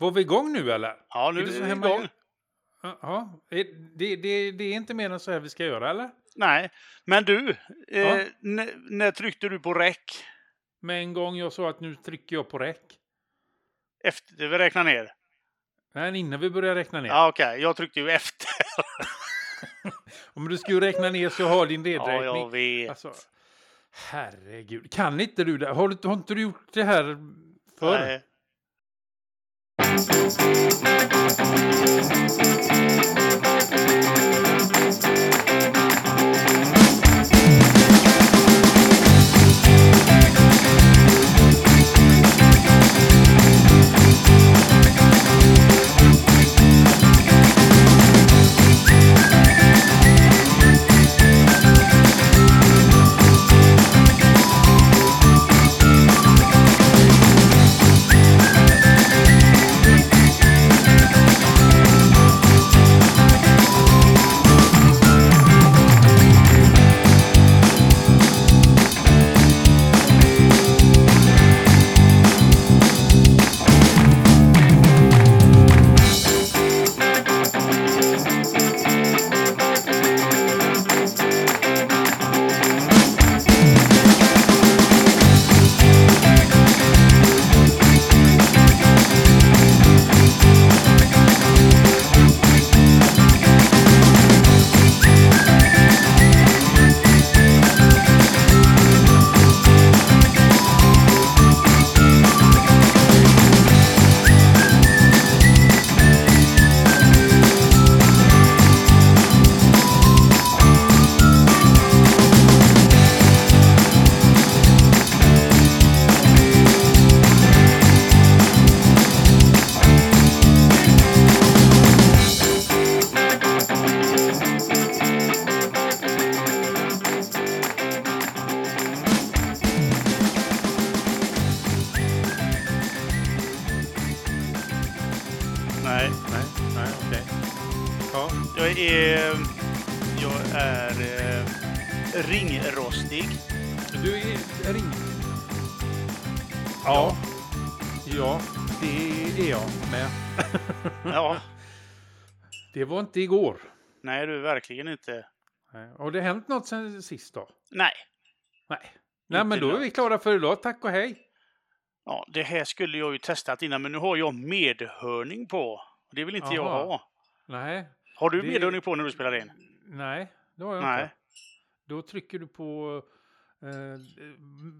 Var vi igång nu eller? Ja, nu Är är, det så vi igång. Ja, det, det, det, är inte mer än så här vi ska göra eller? Nej, men du, eh, Ja. n- när tryckte du på räck? Med en gång jag sa att nu trycker jag på räck. Efter vi räknar ner? Nej, innan vi börjar räkna ner. Ja, okej. Jag tryckte ju efter. Om du ska ju räkna ner så har din Ja, nedräkning. jag vet. Alltså, herregud. Kan inte du det? Har, du, har inte du gjort det här förr? Nej. Nej. Ringrostig. du är ring. Ja. Ja, det är jag med. Ja. Det var inte igår. Nej, du, verkligen inte. Nej. Har det hänt något sen sist då? Nej. Nej. Nej, men då är vi klara för idag. Tack och hej. Ja, det här skulle jag ju testat innan, men nu har jag medhörning på. Det vill inte jag Jaha. ha. Nej, Har du Det- medhörning på när du spelar in? nej, det har jag Nej. inte. Då trycker du på eh,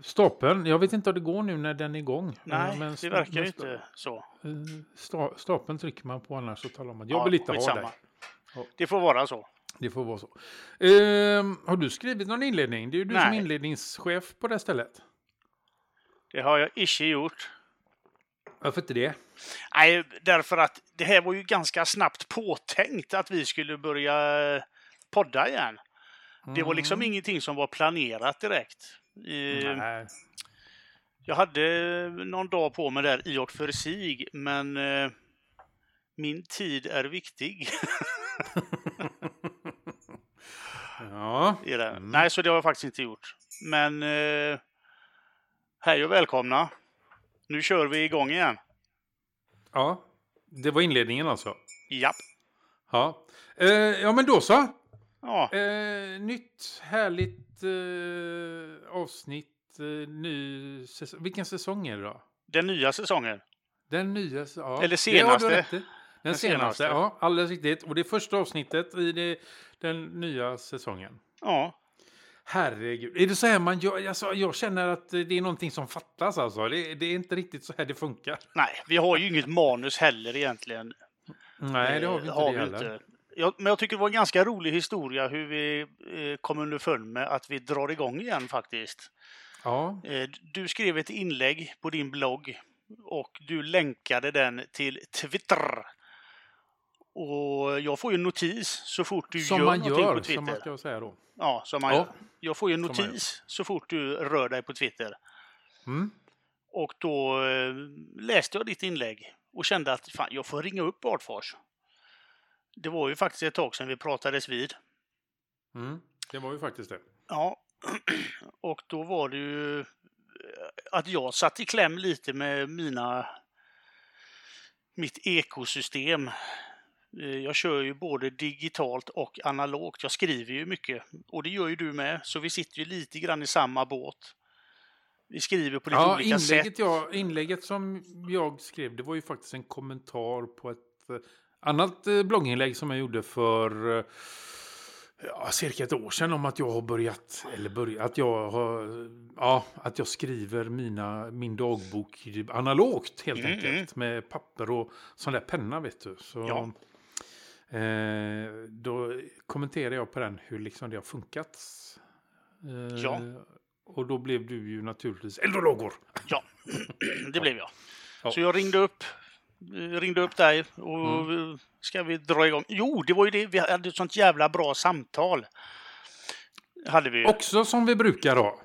stapeln. Jag vet inte om det går nu när den är igång. Nej, Eh, men det verkar ju inte så. eh, sta- Stapeln trycker man på annars så talar man. Jag Ja, vill inte ha dig. Ja. Det får vara så. Det får vara så. Ehm, har du skrivit någon inledning? Det är ju du som Nej. inledningschef på det stället. Det har jag inte gjort. Varför inte det? Nej, därför att det här var ju ganska snabbt påtänkt att vi skulle börja eh, podda igen. Det var liksom ingenting som var planerat direkt. Nej. Jag hade någon dag på mig där i och för sig, men eh, min tid är viktig. Ja. i det. Mm. Nej, så det har jag faktiskt inte gjort. Men eh, hej och välkomna. Nu kör vi igång igen. ja. Det var inledningen alltså. Japp. Ja. Eh, ja, men då så. Ja, Eh, nytt härligt eh, avsnitt. Eh, ny säsong. Vilken säsong är det då? den nya säsongen. Den nya. Ja. Eller har senaste. i. Den, Den senaste, senaste. ja. Alldeles riktigt. Och det är första avsnittet i det, den nya säsongen. Ja, Herregud. Är det så här man gör? Alltså, jag känner att det är någonting som fattas alltså. Det, det är inte riktigt så här det funkar. nej, vi har ju inget manus heller egentligen. Nej, det har vi Eh, inte det heller. inte. Jag, men jag tycker det var en ganska rolig historia hur vi eh, kom underfund med att vi drar igång igen faktiskt. Ja, Eh, du skrev ett inlägg på din blogg och du länkade den till Twitter. Och jag får ju en notis så fort du som gör man gör, på som man Twitter. ska säga då. Ja, som man Ja. gör. Jag får ju en notis så fort du rör dig på Twitter. Mm. Och då eh, läste jag ditt inlägg och kände att fan, jag får ringa upp Bartfors. Det var ju faktiskt ett tag sedan vi pratades vid. Mm. Det var ju faktiskt det. Ja, och då var det ju eh, att jag satt i kläm lite med mina mitt ekosystem. Eh, Jag kör ju både digitalt och analogt. Jag skriver ju mycket och det gör ju du med. Så vi sitter ju lite grann i samma båt. Vi skriver på lite Ja, olika sätt. inlägget, jag, inlägget som jag skrev, det var ju faktiskt en kommentar på ett eh, annat eh, blogginlägg som jag gjorde för eh, ja, cirka ett år sedan om att jag har börjat, eller börjat, att jag har, ja, att jag skriver mina, min dagbok analogt helt Mm, enkelt. Med papper och sån där penna vet du. Så, Ja. eh, då kommenterade jag på den hur liksom det har funkat. Eh, Ja. Och då blev du ju naturligtvis eldologor. Ja, det blev jag. Ja. Så jag ringde upp, ringde upp dig och Mm. ska vi dra igång? Jo, det var ju det. Vi hade ett sånt jävla bra samtal. Hade vi. Också som vi brukar ha.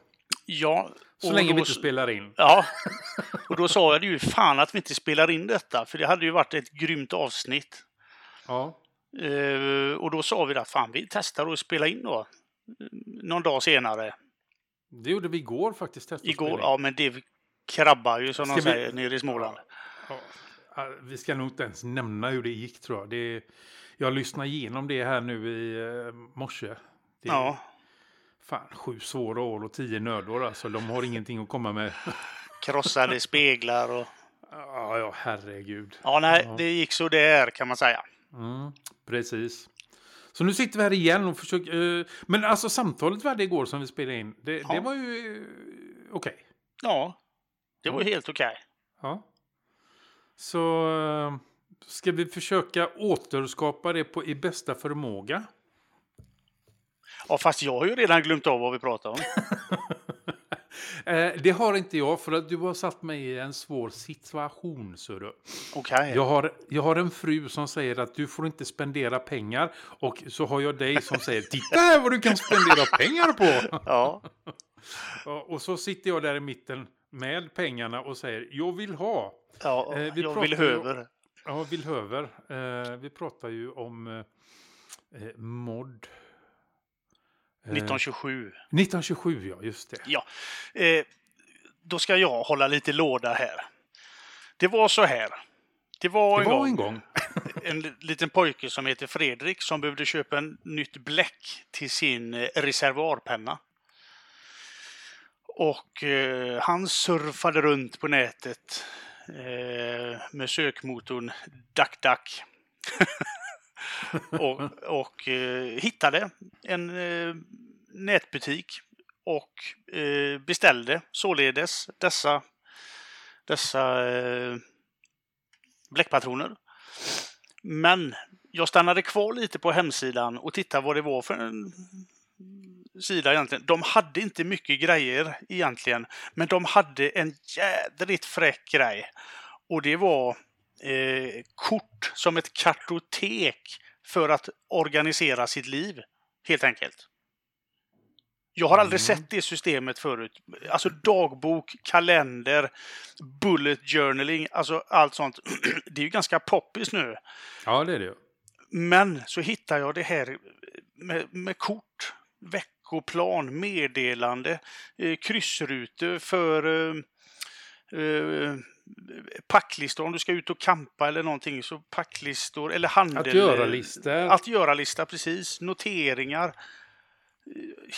ja. Så länge då vi inte spelar in. Ja, och då sa jag det ju fan att vi inte spelar in detta, för det hade ju varit ett grymt avsnitt. Ja. Eh, och då sa vi att fan, vi testar att spela in då. Eh, Någon dag senare. Det gjorde vi igår faktiskt. Igår, ja men det krabbar ju som Ska de vi- säger nere i Småland. Ja. Vi ska nog inte ens nämna hur det gick tror jag. Det, jag lyssnade igenom det här nu i eh, morse. Det, Ja, Fan, sju svåra år och tio nödår alltså. De har ingenting att komma med. krossade speglar och... Ja, ja herregud. Ja, nej, Ja. det gick så där kan man säga. Mm, precis. Så nu sitter vi här igen och försöker... Eh, men alltså samtalet vi hade igår som vi spelade in, det, Ja. det var ju eh, okej. Ja, det var helt okej. Ja. Så eh, ska vi försöka återskapa det på i bästa förmåga. Ja, fast jag har ju redan glömt av vad vi pratade om. Eh, det har inte jag för att du har satt mig i en svår situation. Okej. Jag, har, jag har en fru som säger att du får inte spendera pengar och så har jag dig som säger titta här vad du kan spendera pengar på. Ja, Och så sitter jag där i mitten med pengarna och säger jag vill ha. ja Eh, vi jag vill ju- höver. Ja, vill höver. Eh, vi pratar ju om eh, mod. Eh, 1927. 1927, ja just det. Ja, eh, då ska jag hålla lite låda här. Det var så här. Det var, Det en, var gång en gång. en li- liten pojke som heter Fredrik som behövde köpa en nytt bläck till sin eh, reservoarpenna. Och eh, han surfade runt på nätet eh, med sökmotorn DuckDuck. och och eh, hittade en eh, nätbutik och eh, beställde således dessa, dessa eh, bläckpatroner. Men jag stannade kvar lite på hemsidan och tittade vad det var för en sida egentligen. De hade inte mycket grejer egentligen, men de hade en jädrigt fräck grej. Och det var eh, kort som ett kartotek för att organisera sitt liv, helt enkelt. Jag har aldrig Mm. sett det systemet förut. Alltså dagbok, kalender, bullet journaling, alltså allt sånt. Det är ju ganska poppis nu. Ja, det är det ju. Men så hittar jag det här med, med kort, veckoplan, meddelande, eh, kryssrutor för eh, eh, packlistor. Om du ska ut och kampa eller någonting så packlistor eller handel. Att göra-listor. Att göra-lista, precis. Noteringar.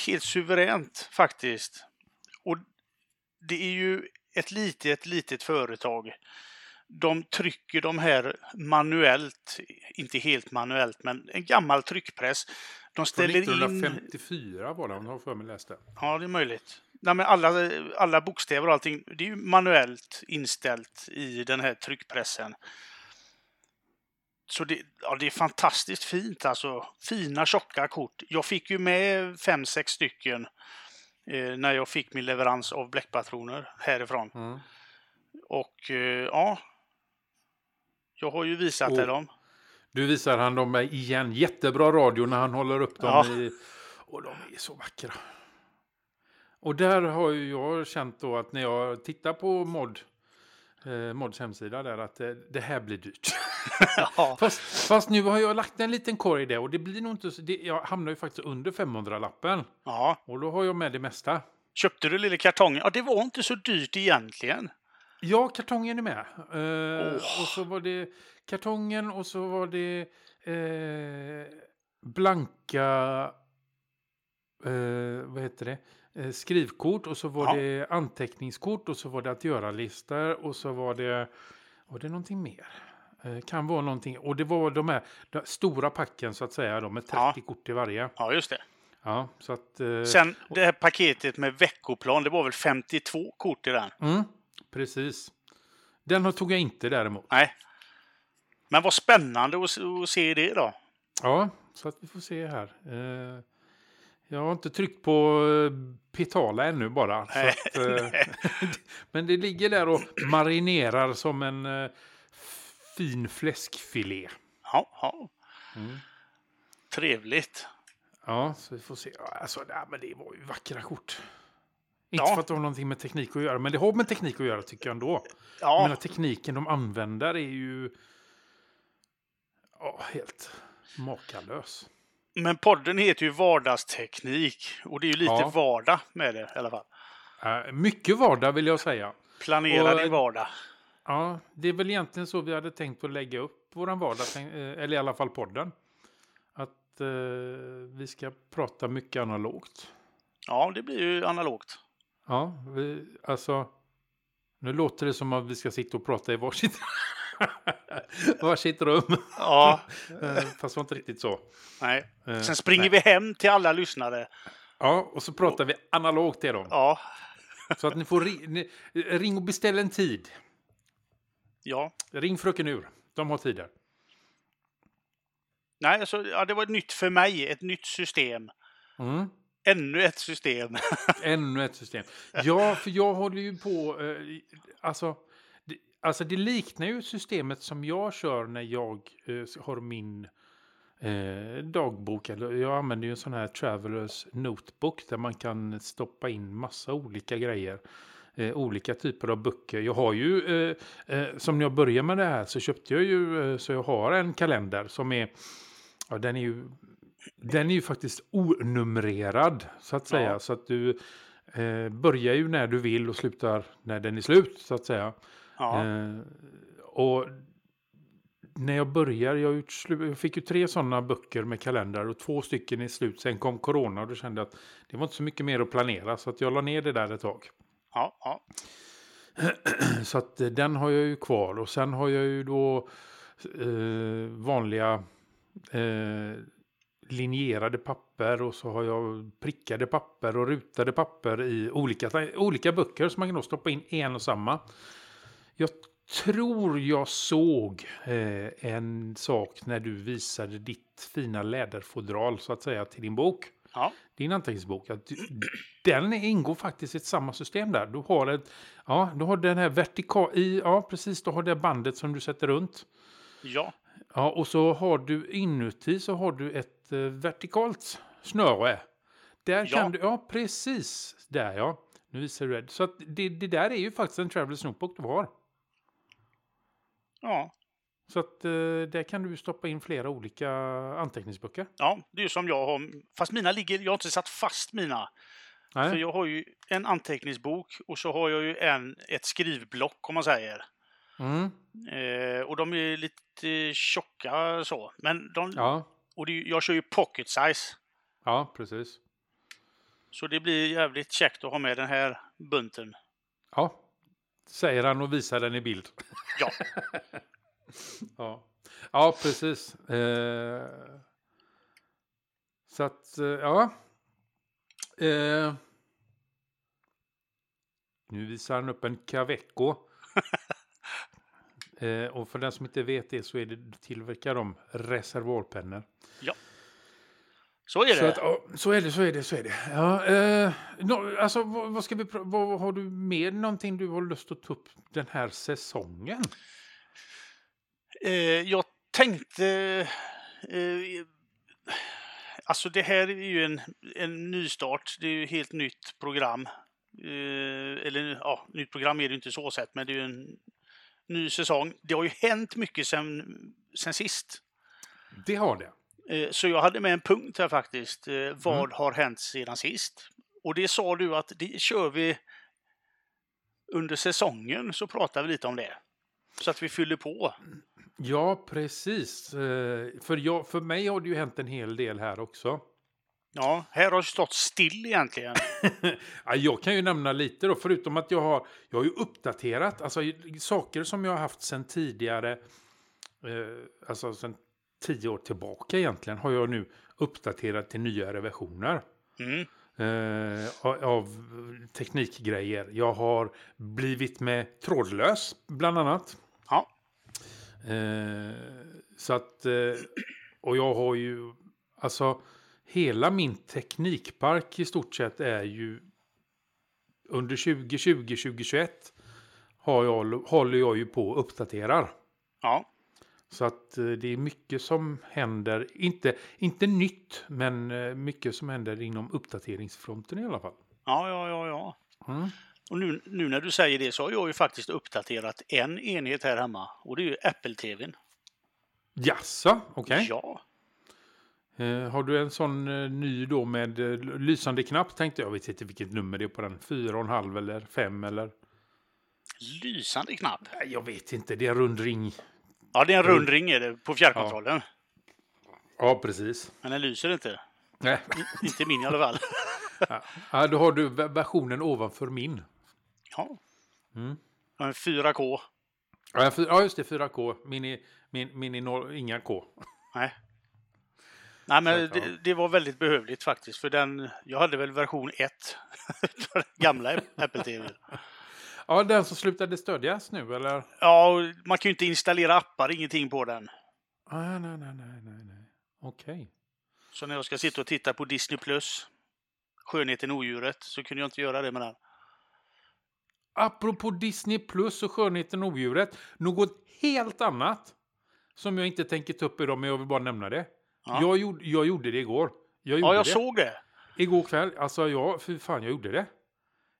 Helt suveränt faktiskt. Och det är ju ett litet, litet företag. De trycker de här manuellt, inte helt manuellt, men en gammal tryckpress. De ställer in... 1954 var det, om jag har för mig läst det. Ja, det är möjligt. Nej, men alla, alla bokstäver och allting, det är ju manuellt inställt i den här tryckpressen. Så det, ja, det är fantastiskt fint alltså. Fina tjocka kort. Jag fick ju med fem, sex stycken eh, när jag fick min leverans av bläckpatroner härifrån. Mm. Och eh, ja, jag har ju visat Och- dem. Du visar han dem igen. Jättebra radio när han håller upp dem. Ja. I, och de är så vackra. Och där har ju jag känt då att när jag tittar på Mod, eh, Mods hemsida där att eh, det här blir dyrt. Ja, fast, fast nu har jag lagt en liten korg i det och det blir nog inte så, det, jag hamnar ju faktiskt under 500-lappen. ja. Och då har jag med det mesta. Köpte du lilla kartongen? Ja, det var inte så dyrt egentligen. Ja, kartongen är med. Eh, Åh. Och så var det kartongen och så var det eh, blanka eh, vad heter det? Eh, skrivkort och så var Ja. det anteckningskort och så var det att göra-listor och så var det, var det någonting mer? Eh, kan vara någonting. Och det var de här de stora packen så att säga, de med 30 Ja. kort i varje. Ja, just det. Ja, så att... Sen det här paketet med veckoplan, det var väl 52 kort i den? mm, precis. Den tog jag inte däremot. Nej. Men vad spännande att, se- att se det då. Ja, så att vi får se här. Eh, jag har inte tryckt på eh, Petala ännu bara. Nej, att, eh, men det ligger där och marinerar som en eh, fin fläskfilé. Ja, ja. Mm. Trevligt. Ja, så vi får se. Alltså, nej, men det var ju vackra kort. Inte Ja. för att det har någonting med teknik att göra, men det har med teknik att göra tycker jag ändå. Ja, menar, tekniken de använder är ju ja, helt makalös. men podden heter ju vardagsteknik och det är ju lite Ja. vardag med det i alla fall. Eh, mycket vardag vill jag säga. Planera Och- din vardag. Ja, det är väl egentligen så vi hade tänkt att lägga upp våran vardag, eh, eller i alla fall podden. Att eh, vi ska prata mycket analogt. Ja, det blir ju analogt. Ja, vi, alltså. Nu låter det som att vi ska sitta och prata i varsitt, varsitt rum. Ja, Eh, Fast det var inte riktigt så. nej. Eh, Sen springer nej. vi hem till alla lyssnare. Ja, och så pratar vi analogt till dem. Ja, Så att ni får ri- ni, ring och beställ en tid. ja. Ring Fröken Ur. De har tider. Nej, alltså, ja, det var nytt för mig, ett nytt system. Mm. Ännu ett system. Ännu ett system. Ja, för jag håller ju på... Eh, alltså, det, alltså, det liknar ju systemet som jag kör när jag eh, har min eh, dagbok. Eller, jag använder ju en sån här Travelers Notebook där man kan stoppa in massa olika grejer. Eh, olika typer av böcker. Jag har ju, eh, eh, som jag började med det här så köpte jag ju, eh, så jag har en kalender som är, ja den är ju den är ju faktiskt onumrerad så att säga. Ja. Så att du eh, börjar ju när du vill och slutar när den är slut så att säga. Ja, Eh, och när jag börjar, jag, jag fick ju tre sådana böcker med kalendrar och två stycken är slut. Sen kom corona och då kände jag att det var inte så mycket mer att planera så att jag la ner det där ett tag. ja, ja. Så att eh, den har jag ju kvar och sen har jag ju då eh, vanliga eh, linjerade papper och så har jag prickade papper och rutade papper i olika, olika böcker som man kan då stoppa in en och samma. Jag tror jag såg eh, en sak när du visade ditt fina läderfodral så att säga till din bok ja. din anteckningsbok, att den ingår faktiskt i ett samma system där. Du har, ett, ja, du har den här vertikal, i, ja precis, du har det bandet som du sätter runt. ja. Ja, och så har du inuti så har du ett eh, vertikalt snöre. Där Ja. kan du, ja precis, där ja. Nu visar du det. Så det, det där är ju faktiskt en Travelers Notebook du har. ja. Så att eh, där kan du stoppa in flera olika anteckningsböcker. Ja, det är som jag har. Fast mina ligger, jag har inte satt fast mina. Nej. För jag har ju en anteckningsbok och så har jag ju en, ett skrivblock om man säger. Mm, Eh, och de är lite tjocka så. Men de, ja, och det, jag kör ju pocket size. ja, precis. Så det blir jävligt käckt att ha med den här bunten. Ja, säger han och visar den i bild. Ja, Ja, ja precis. Eh, så att, eh, ja. Eh, nu visar han upp en Caveco. eh, och för den som inte vet det så är det tillverkar de reservoarpennor. så är Så, det. att, ja, så är det, så är det, så är det. Ja, eh, nå- alltså, vad, vad ska vi, vad, har du mer någonting du har lust att ta upp den här säsongen? Eh, jag tänkte... Eh, alltså det här är ju en, en nystart. Det är ju helt nytt program. Eh, eller ja, nytt program är det inte så sett, men det är ju en ny säsong. Det har ju hänt mycket sen, sen sist. Det har det. Eh, Så jag hade med en punkt här faktiskt. Eh, Vad har hänt sedan sist? Och det sa du att det kör vi under säsongen så pratar vi lite om det. Så att vi fyller på. Ja, precis. Eh, För, jag, för mig har det ju hänt en hel del här också. Ja, här har det stått still egentligen. Ja, jag kan ju nämna lite då, förutom att jag har, jag har ju uppdaterat, alltså saker som jag har haft sedan tidigare, eh, alltså sedan tio år tillbaka egentligen, har jag nu uppdaterat till nyare versioner. Mm. eh, av- av teknikgrejer. Jag har blivit med trådlös, bland annat. Ja, Eh, så att, eh, och jag har ju, alltså hela min teknikpark i stort sett är ju under 2020, 2021 har jag, håller jag ju på och uppdaterar. ja, Så att eh, det är mycket som händer, inte, inte nytt, men eh, mycket som händer inom uppdateringsfronten i alla fall. ja, ja, ja. ja. Mm. Och nu, nu när du säger det så har jag ju faktiskt uppdaterat en enhet här hemma och det är ju Apple-TVn. Jaså, okej. Ja, Eh, har du en sån eh, ny då med eh, lysande knapp tänkte jag. Jag vet inte vilket nummer det är på den. Fyra och en halv eller fem eller? lysande knapp. Nej, jag vet inte. Det är en rund ring. Ja, det är en rund ring är det på fjärrkontrollen. Ja, precis. Men den lyser inte. Nej. Inte min i alla fall. Ja, då har du ver- versionen ovanför min. Ja. Mm. En 4K. Ja, fy- ja, just det. 4K. Min är, min, min är noll, inga K. Nej. Nej, men det, det var väldigt behövligt faktiskt. För den, jag hade väl version 1. för den gamla Apple TV. Ja, den som slutade stödjas nu eller? Ja, man kan ju inte installera appar, ingenting på den. Ah, nej, nej, nej, nej, nej. Okej. Så när jag ska sitta och titta på Disney Plus, Skönheten och odjuret, så kunde jag inte göra det med den. Apropå Disney Plus och Skönheten och odjuret. Något helt annat. Som jag inte tänker ta upp idag, men jag vill bara nämna det. Ja. Jag, gjorde, jag gjorde det igår. Jag gjorde Ja, jag det. såg det. Igår kväll. Alltså, ja, för fan, jag gjorde det.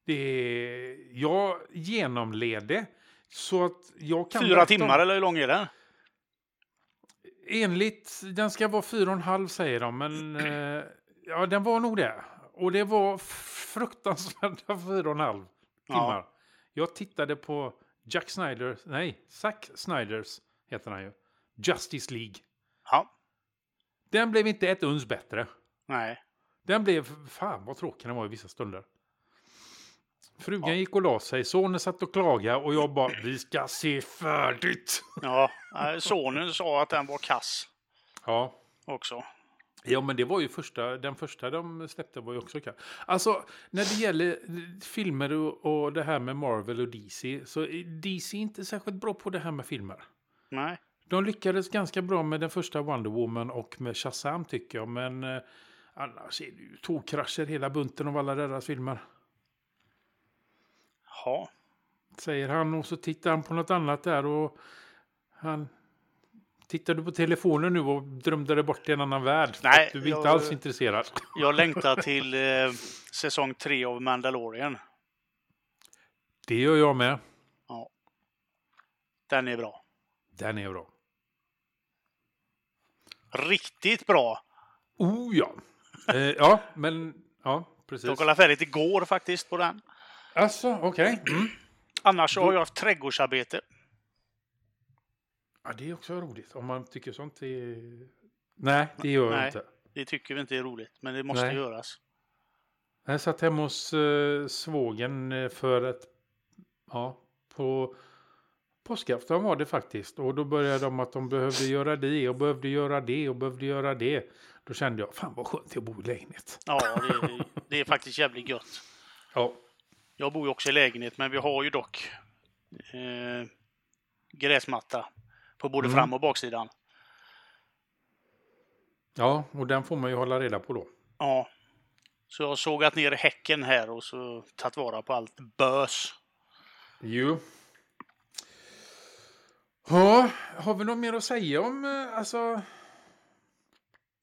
det jag genomledde. Så att jag kan... Fyra timmar eller hur lång är den? Enligt, den ska vara fyra och en halv säger de, men eh, ja, den var nog det. Och det var fruktansvärda fyra och en halv Ja. timmar. Jag tittade på Jack Snyder, nej, Zack Snyders heter han ju. Justice League. Ja. Den blev inte ett uns bättre. Nej. Den blev, fan vad tråkig den var i vissa stunder. Frugan Ja. gick och la sig, sonen satt och klagade och jag bara, vi ska se färdigt. Ja, sonen sa att den var kass Ja, också. Ja, men det var ju första, den första de släppte var ju också kul. Alltså, när det gäller filmer och, och det här med Marvel och DC, så är DC inte särskilt bra på det här med filmer. Nej. De lyckades ganska bra med den första Wonder Woman och med Shazam tycker jag, men eh, annars är det ju tågkrascher hela bunten av alla deras filmer. Ja. Säger han och så tittar han på något annat där och han... Tittar du på telefonen nu och drömde dig bort till en annan värld? Nej, du är inte jag- alls intresserad. Jag längtar till eh, säsong tre av Mandalorian. Det gör jag med. Ja. Den är bra. Den är bra. Riktigt bra. Oh ja. Eh, ja, men ja, precis. Jag kollade färdigt igår faktiskt på den. Alltså, okej. Mm. Annars så har jag haft trädgårdsarbete. Ja, det är också roligt. Om man tycker sånt är... Nej, det gör jag Nej. inte. Det tycker vi inte är roligt, men det måste Nej. göras. Jag satt hemma hos uh, svågen eh, för ett... Ja, på påskafton var det faktiskt. Och då började de att de behövde göra det och behövde göra det och behövde göra det. Då kände jag, fan vad skönt jag bor i lägenhet. Ja, det, det är faktiskt jävligt gött. Ja, Jag bor ju också i lägenhet, men vi har ju dock eh, gräsmatta på både Mm. fram och baksidan. ja, och den får man ju hålla reda på då. Ja. Så jag har sågat ner häcken här och så tagit vara på allt bös. Jo. Ja, har vi något mer att säga om eh, alltså...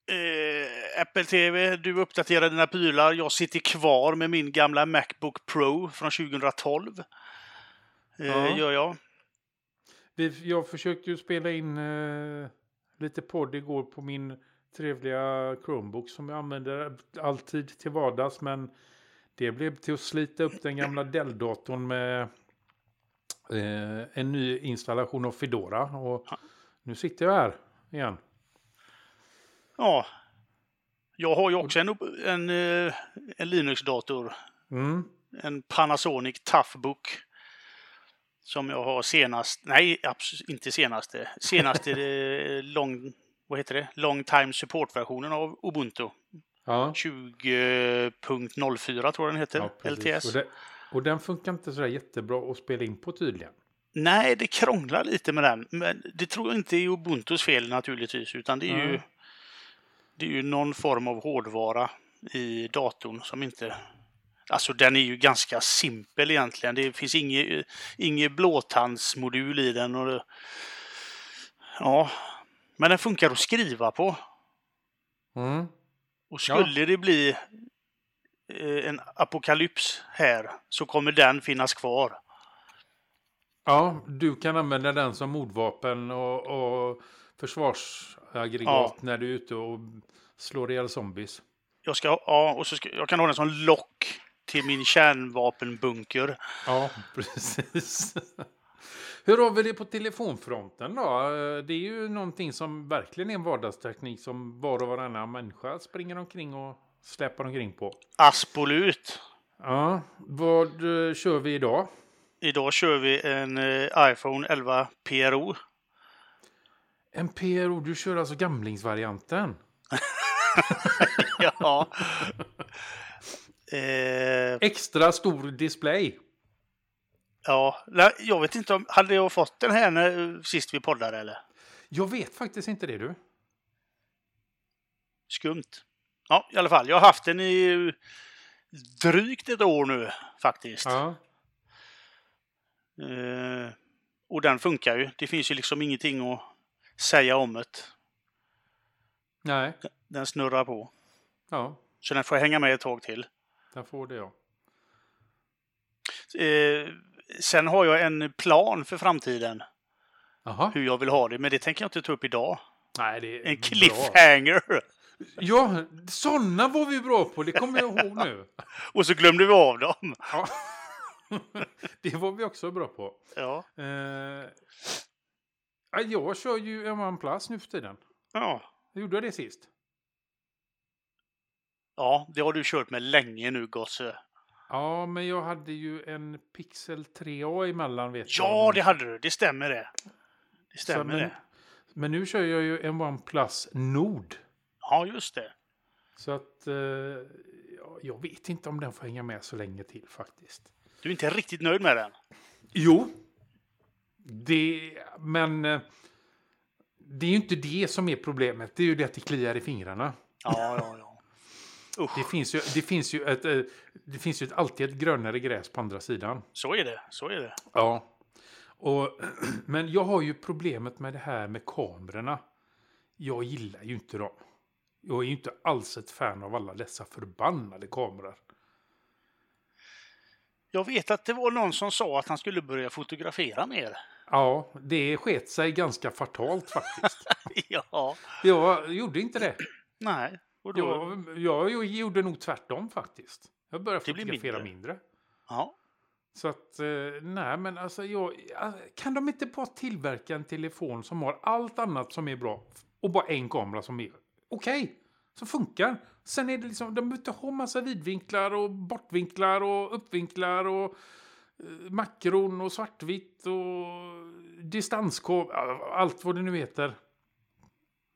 Eh, Apple TV, du uppdaterar dina prylar. Jag sitter kvar med min gamla Macbook Pro från 2012. Eh, Ja. Gör jag. Jag försökte ju spela in eh, lite podd igår på min trevliga Chromebook som jag använder alltid till vardags. Men det blev till att slita upp den gamla Dell-datorn med eh, en ny installation av Fedora. Och nu sitter jag här igen. Ja. Jag har ju också en, en, eh, en Linux-dator. Mm. En Panasonic Toughbook. Som jag har senast, nej absolut inte senaste, senaste long, vad heter det? Long time support-versionen av Ubuntu. Ja. 20.04 tror jag den heter, Ja. LTS. Och, det, och den funkar inte så jättebra att spela in på tydligen. Nej, det krånglar lite med den. Men det tror jag inte är Ubuntus fel naturligtvis, utan det är ju Nej. det är ju någon form av hårdvara i datorn som inte... Alltså den är ju ganska simpel egentligen. Det finns inget, inget blåtandsmodul i den. Och det, ja, men den funkar att skriva på. Mm. Och skulle det bli en apokalyps här så kommer den finnas kvar. Ja, du kan använda den som mordvapen och, och försvarsaggregat när du är ute och slår ihjäl zombies. Jag, ska, ja, och så ska, jag kan ha den som lock till min kärnvapenbunker. Ja, precis. Hur har vi det på telefonfronten då? Det är ju någonting som verkligen är en vardagsteknik som var och varannan människa springer omkring och släpar omkring på. Aspolut. Ja, vad eh, kör vi idag? Idag kör vi en eh, iPhone 11 PRO. En PRO, du kör alltså gamlingsvarianten? Ja. eh, Extra stor display. ja, jag vet inte om... Hade jag fått den här när, sist vi poddade eller? Jag vet faktiskt inte det du. Skumt. Ja, i alla fall. Jag har haft den i drygt ett år nu faktiskt. Ja. Eh, och den funkar ju. Det finns ju liksom ingenting att säga om det. Nej, Den snurrar på. ja, Så den får hänga med ett tag till. där får det jag. Eh, sen har jag en plan för framtiden. Jaha. Hur jag vill ha det, men det tänker jag inte ta upp idag. Nej, det är En cliffhanger! Ja, sådana var vi bra på. Det kommer jag ihåg nu. Och så glömde vi av dem. Ja. det var vi också bra på. Ja. Eh, ja, jag kör ju en OnePlus nu för tiden. Ja. Jag gjorde det sist. ja, det har du kört med länge nu gosse. Ja, men jag hade ju en Pixel 3A emellan vet Ja, jag. det hade du. Det stämmer det. Det Så, stämmer men, det. men nu kör jag ju en OnePlus Nord. Ja, just det. Så att eh, ja, jag vet inte om den får hänga med så länge till faktiskt. Du är inte riktigt nöjd med den? Jo, det, men eh, det är ju inte det som är problemet. Det är ju det att det kliar i fingrarna. Ja, ja, ja. Usch, Det finns ju, det finns ju, ett, eh, det finns ju ett, alltid ett grönare gräs på andra sidan. så är det. Så är det. Ja. Och, men jag har ju problemet med det här med kamerorna. Jag gillar ju inte dem. Jag är ju inte alls ett fan av alla dessa förbannade kameror. Jag vet att det var någon som sa att han skulle börja fotografera mer. Ja, det sket sig ganska fatalt faktiskt. ja, Jag gjorde inte det. nej. Och då, Jag, jag gjorde nog tvärtom faktiskt. Jag började Det fotografera mindre. mindre. ja. Så att, eh, nej men alltså jag, kan de inte bara tillverka en telefon som har allt annat som är bra och bara en kamera som är okej, som funkar. Sen är det liksom, de behöver inte ha massa vidvinklar och bortvinklar och uppvinklar och eh, makron och svartvitt och distanskov, allt vad det nu heter.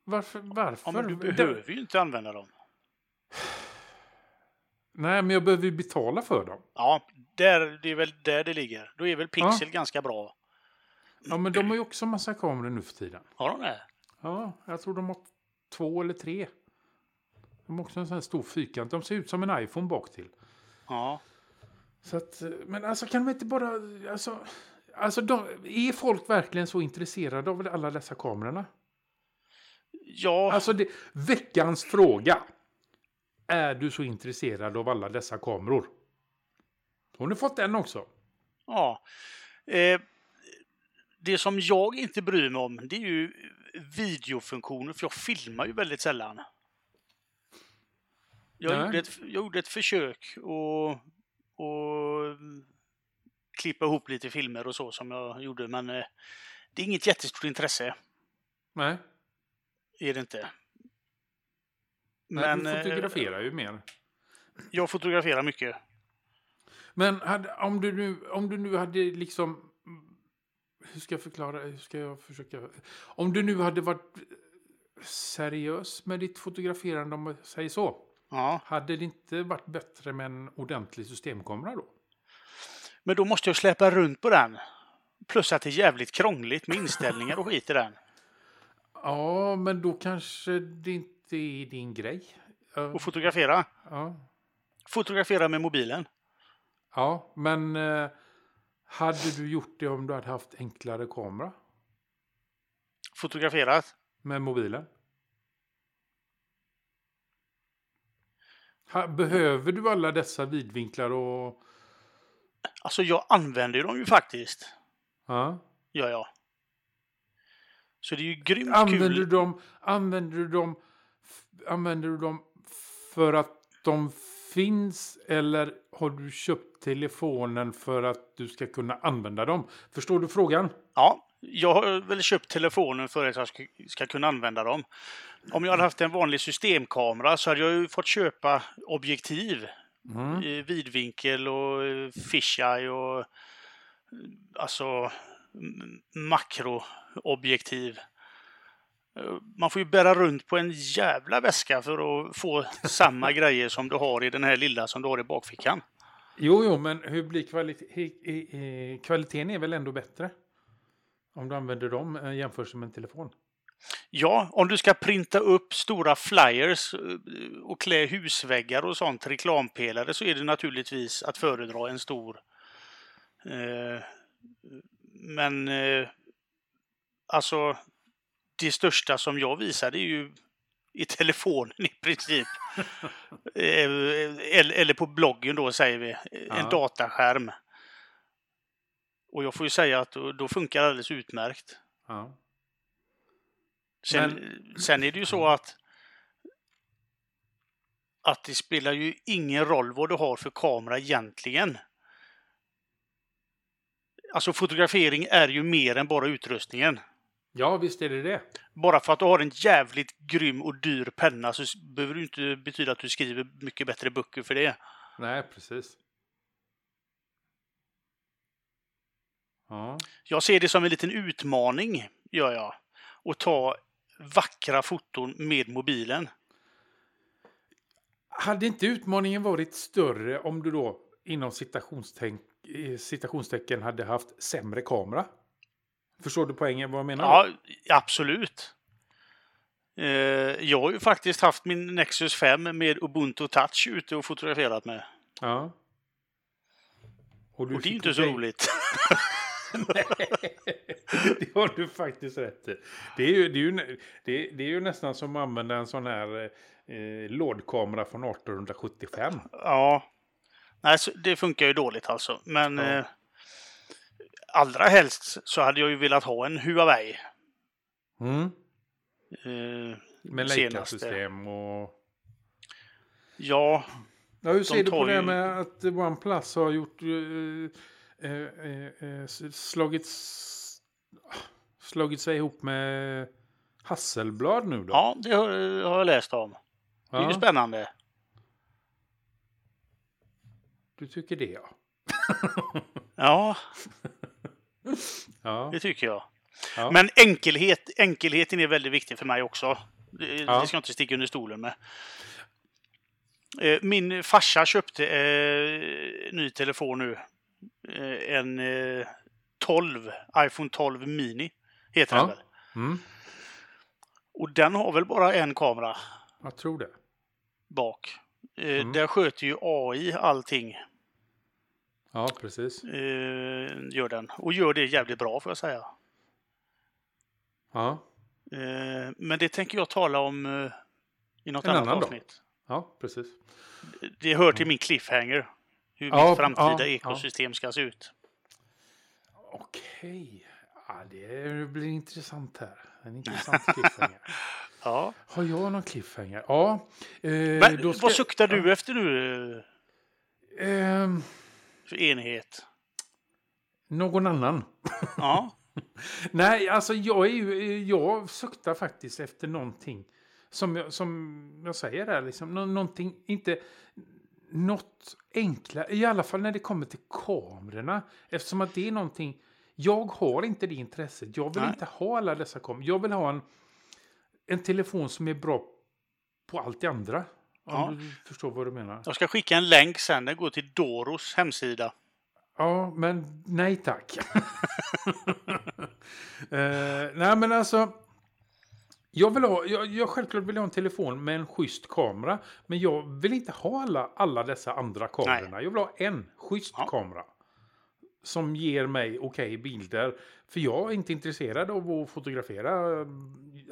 Varför? Varför? ja, men du Det- behöver ju inte använda dem. Nej, men jag behöver ju betala för dem. Ja, där, det är väl där det ligger. Då är väl Pixel ganska bra. Ja, men de har ju också massa kameror nu för tiden. Har de det? Ja, jag tror de har två eller tre. De har också en sån här stor fyrkant. De ser ut som en iPhone bak till. Ja. Så att, men alltså kan de inte bara... Alltså, alltså de, är folk verkligen så intresserade av alla dessa kamerorna? Ja, Alltså det, veckans fråga. Är du så intresserad av alla dessa kameror? Har ni fått den också? ja. Eh, det som jag inte bryr mig om, det är ju videofunktioner, för jag filmar ju väldigt sällan. Jag, Nej. gjorde ett, jag gjorde ett försök och, och klippa ihop lite filmer och så som jag gjorde. Men eh, det är inget jättestort intresse. Nej, Är det inte. Nej Men du eh, fotograferar ju mer. jag fotograferar mycket. Men hade, om, du nu, om du nu hade liksom... Hur ska jag förklara? Hur ska jag försöka? Om du nu hade varit seriös med ditt fotograferande, om jag säger så. Ja. Hade det inte varit bättre med en ordentlig systemkamera då? Men då måste jag släppa runt på den. Plus att det är jävligt krångligt med inställningar och skit i den. Ja, men då kanske det inte är din grej. Och fotografera. ja. Fotografera med mobilen. ja men eh, hade du gjort det om du hade haft enklare kamera Fotograferat. med mobilen? Behöver du alla dessa vidvinklar och... Alltså jag använder dem ju faktiskt. Ja. Gör jag. Så det är ju grymt Använder, du kul. dem, använder, du dem, använder du dem för att de finns eller har du köpt telefonen för att du ska kunna använda dem? Förstår du frågan? Ja, jag har väl köpt telefonen för att jag ska, ska kunna använda dem. Om jag hade haft en vanlig systemkamera så hade jag ju fått köpa objektiv. Mm. eh, Vidvinkel och eh, fisheye och eh, alltså makroobjektiv. Eh, Man får ju bära runt på en jävla väska för att få samma grejer som du har i den här lilla som du har i bakfickan. Jo, jo, men hur blir kvalitet, kvaliteten är väl ändå bättre? Om du använder dem eh, jämfört med en telefon. Ja, om du ska printa upp stora flyers eh, och klä husväggar och sånt, reklampelare, så är det naturligtvis att föredra en stor. Eh, men eh, alltså, det största som jag visade är ju i telefonen i princip. Eh, eller, eller på bloggen då säger vi, en Ja. dataskärm. Och jag får ju säga att då, då funkar det alldeles utmärkt. Ja. Sen, sen är det ju så att att det spelar ju ingen roll vad du har för kamera egentligen. Alltså fotografering är ju mer än bara utrustningen. Ja, visst är det det. Bara för att du har en jävligt grym och dyr penna så behöver det inte betyda att du skriver mycket bättre böcker för det. Nej, precis. Ja. Jag ser det som en liten utmaning, gör jag. Att ta vackra foton med mobilen. Hade inte utmaningen varit större om du då inom eh, citationstecken hade haft sämre kamera? Förstår du poängen vad jag menar? Ja, absolut. Eh, jag har ju faktiskt haft min Nexus 5 med Ubuntu Touch ute och fotograferat med. ja. du Och det är ju inte så roligt. det har du faktiskt rätt i. Det är ju, det är ju, det är, det är ju nästan som att använda en sån här eh, lådkamera från 1875. Ja. Nej, det funkar ju dåligt alltså. Men Ja. eh, allra helst så hade jag ju velat ha en Huawei. Mm. Eh, Med. Leica-system och... Ja, Ja, hur ser du på det ju- med att OnePlus har gjort... Eh, eh, eh, eh, slagit, slagit sig ihop med Hasselblad nu då? ja det har, har jag läst om. Det är ju spännande. du tycker det ja. Ja, Ja, det tycker jag. ja. Men enkelhet, enkelheten är väldigt viktig för mig också. Det, Ja. det ska jag inte sticka under stolen med. Eh, Min farsa köpte eh, ny telefon nu. Eh, en eh, 12, iPhone 12 Mini heter Ja. den väl. Mm, Och den har väl bara en kamera jag tror det. bak. Eh, Mm. Där sköter ju AI allting. Ja, precis. Eh, gör den. Och gör det jävligt bra får jag säga. Ja, Eh, men det tänker jag tala om eh, i något En annat annan avsnitt. ja precis. Det hör till min cliffhanger. Hur Ja, mitt framtida ja, ekosystem ska se ut. Okej. Ja, det blir intressant här. En intressant cliffhanger. Ja. Har jag någon cliffhanger? Ja. Eh, Men då ska- vad suktar du efter nu för enighet? någon annan. Ja. Nej, alltså jag är ju, jag suktar faktiskt efter någonting. Som jag, som jag säger där, liksom, nå- någonting, inte något enklare, i alla fall när det kommer till kamerorna. Eftersom att det är någonting, jag har inte det intresset. Jag vill Nej. inte ha alla dessa kameror. Jag vill ha en, en telefon som är bra på allt det andra. Om Ja. du förstår vad du menar. Jag ska skicka en länk sen. Den går till Doros hemsida. Ja, men nej tack. eh, nej, men alltså. Jag vill ha, jag, jag självklart vill ha en telefon med en schysst kamera. Men jag vill inte ha alla, alla dessa andra kamerorna. Jag vill ha en schysst Ja. kamera. Som ger mig okej bilder. För jag är inte intresserad av att fotografera.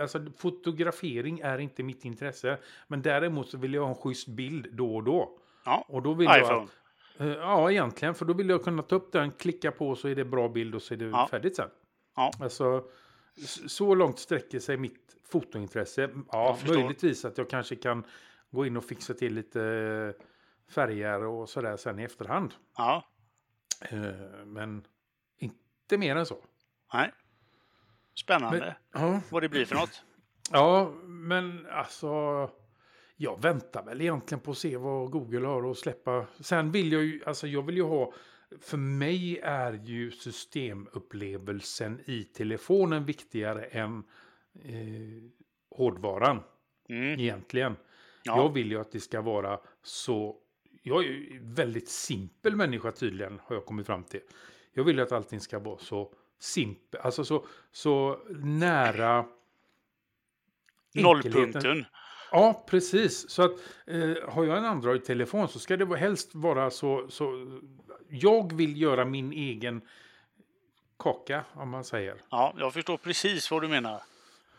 Alltså fotografering är inte mitt intresse. Men däremot så vill jag ha en schysst bild då och då. Ja. Och då vill jag iPhone. att, Eh, Ja, egentligen. För då vill jag kunna ta upp den, klicka på så är det bra bild och så är det Ja. färdigt sen. Ja. Alltså, så långt sträcker sig mitt fotointresse. Ja, Jag möjligtvis att jag kanske kan gå in och fixa till lite färger och sådär sen i efterhand. Ja. Eh, Men inte mer än så. Nej. Spännande. Ja, Vad det blir för något. ja men alltså... Jag väntar väl egentligen på att se vad Google har att släppa. Sen vill jag ju, alltså jag vill ju ha, för mig är ju systemupplevelsen i telefonen viktigare än eh, hårdvaran Mm. egentligen. Ja. Jag vill ju att det ska vara så, jag är ju en väldigt simpel människa tydligen har jag kommit fram till. Jag vill ju att allting ska vara så simpelt, alltså så, så nära. Nollpunkten. Ja, precis. Så att eh, har jag en Android-telefon så ska det helst vara så, så... Jag vill göra min egen kaka, om man säger. Ja, jag förstår precis vad du menar.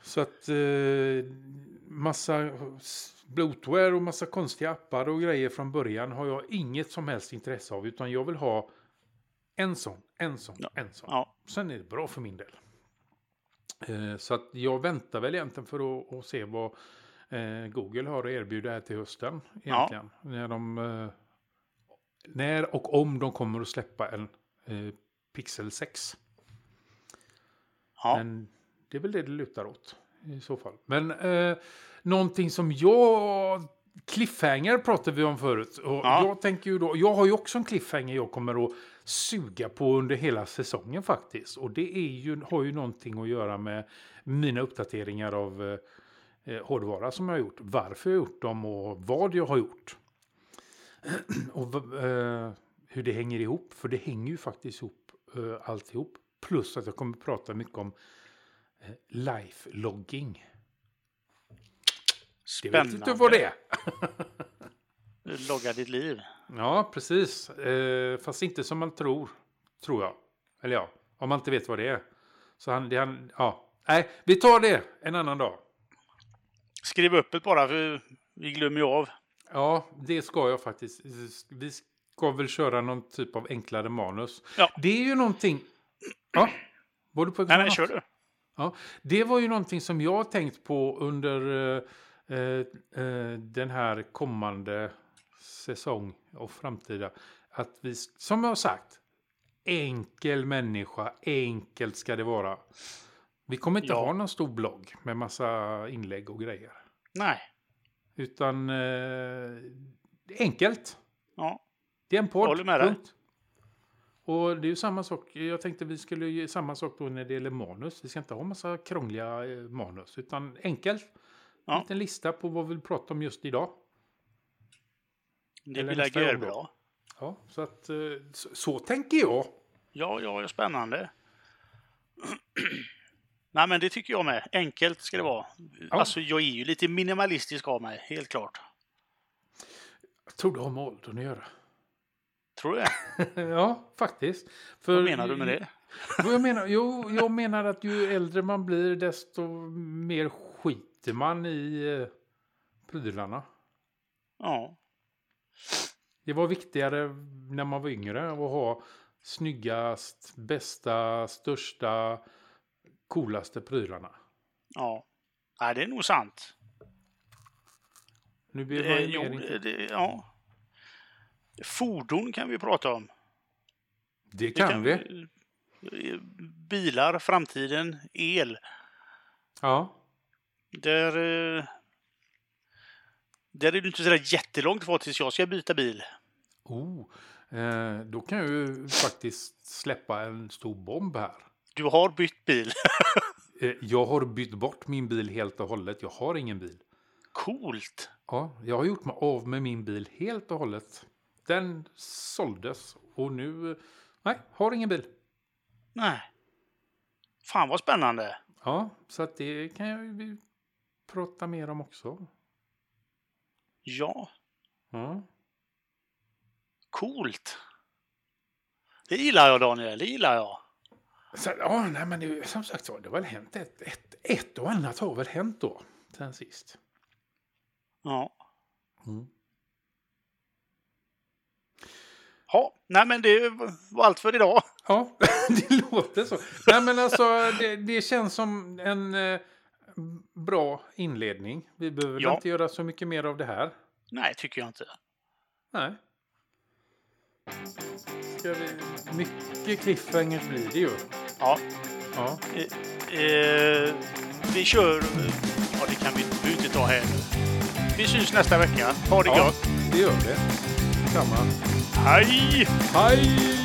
Så att eh, massa bloatware och massa konstiga appar och grejer från början har jag inget som helst intresse av. Utan jag vill ha en sån, en sån, Ja. en sån. Ja. Sen är det bra för min del. Eh, så att jag väntar väl egentligen för att, att se vad eh, Google har att erbjuda här till hösten. Egentligen. När, de, eh, när och om de kommer att släppa en eh, Pixel 6. Ja. Men det är väl det det lutar åt i så fall. Men eh, någonting som jag... Cliffhanger pratade vi om förut. Och Ja. jag tänker ju då... Jag har ju också en cliffhanger jag kommer att suga på under hela säsongen faktiskt. Och det är ju, har ju någonting att göra med mina uppdateringar av eh, hårdvara som jag har gjort. Varför jag har gjort dem och vad jag har gjort. och eh, hur det hänger ihop. För det hänger ju faktiskt ihop eh, alltihop. Plus att jag kommer att prata mycket om eh, life-logging. Det vet inte vad det är. Logga ditt liv. Ja, precis. Eh, fast inte som man tror, tror jag. Eller ja, om man inte vet vad det är. Så han, det han, ja. Nej, vi tar det en annan dag. Skriv upp det bara, för vi glömmer ju av. Ja, det ska jag faktiskt. Vi ska väl köra någon typ av enklare manus. Ja. Det är ju någonting... Ja, var du på Nej, nej, kör du. Ja, det var ju någonting som jag tänkt på under eh, den här kommande säsong och framtida. Att vi, som jag har sagt, enkel människa, enkelt ska det vara. Vi kommer inte Ja. ha någon stor blogg med massa inlägg och grejer. Nej. Utan eh, enkelt. Ja. Det är en podd. Håller med dig. punkt. Och det är ju samma sak. Jag tänkte vi skulle göra samma sak då när det gäller manus. Vi ska inte ha massa krångliga eh, manus. Utan enkelt. Ja. En liten lista på vad vi vill prata om just idag. Det gång då. bra. Ja, så, att, eh, så, så tänker jag. Ja, ja, ja, spännande. Nej, men det tycker jag med. Enkelt ska det vara. Alltså, jag är ju lite minimalistisk av mig, helt klart. Jag tror det har med åldern att göra. Tror du det? ja, faktiskt. För, Vad menar du med det? Jag, menar, jo, jag menar att ju äldre man blir desto mer skiter man i eh, prylarna. Ja. Det var viktigare när man var yngre att ha snyggast, bästa, största, coolaste prylarna. Ja. Nej, det är nog sant. Nu blir ju jo, det, ja. Fordon kan vi prata om. Det Det kan vi. eh, bilar, framtiden, el. Ja. Där, eh, där är det inte sådär jättelångt kvar tills jag ska byta bil. Oh, eh, då kan jag ju faktiskt släppa en stor bomb här. Du har bytt bil. Eh, jag har bytt bort min bil helt och hållet. Jag har ingen bil. Coolt! Ja, jag har gjort mig av med min bil helt och hållet. Den såldes och nu... eh, Nej, har ingen bil. Nej. Fan vad spännande! Ja, så att det kan jag prata mer om också. Ja, Ja. coolt! Det gillar jag Daniel, det gillar jag. Så, ja, nej, men det, som sagt så, det har väl hänt ett, ett, ett och annat har väl hänt då, sen sist. Ja. Mm. Ja, nej men det var allt för idag. Ja, det låter så. Nej, men alltså, det, det känns som en eh, bra inledning. Vi behöver Ja. inte göra så mycket mer av det här. Nej, tycker jag inte. Nej. Ska vi... Mycket cliffhangers blir det ju. Ja, Ja. eh, eh, vi kör... Ja, det kan vi vi inte ta här nu. Vi syns nästa vecka. Ha det Ja. gott! Det gör det. Samma. Hej! Hej!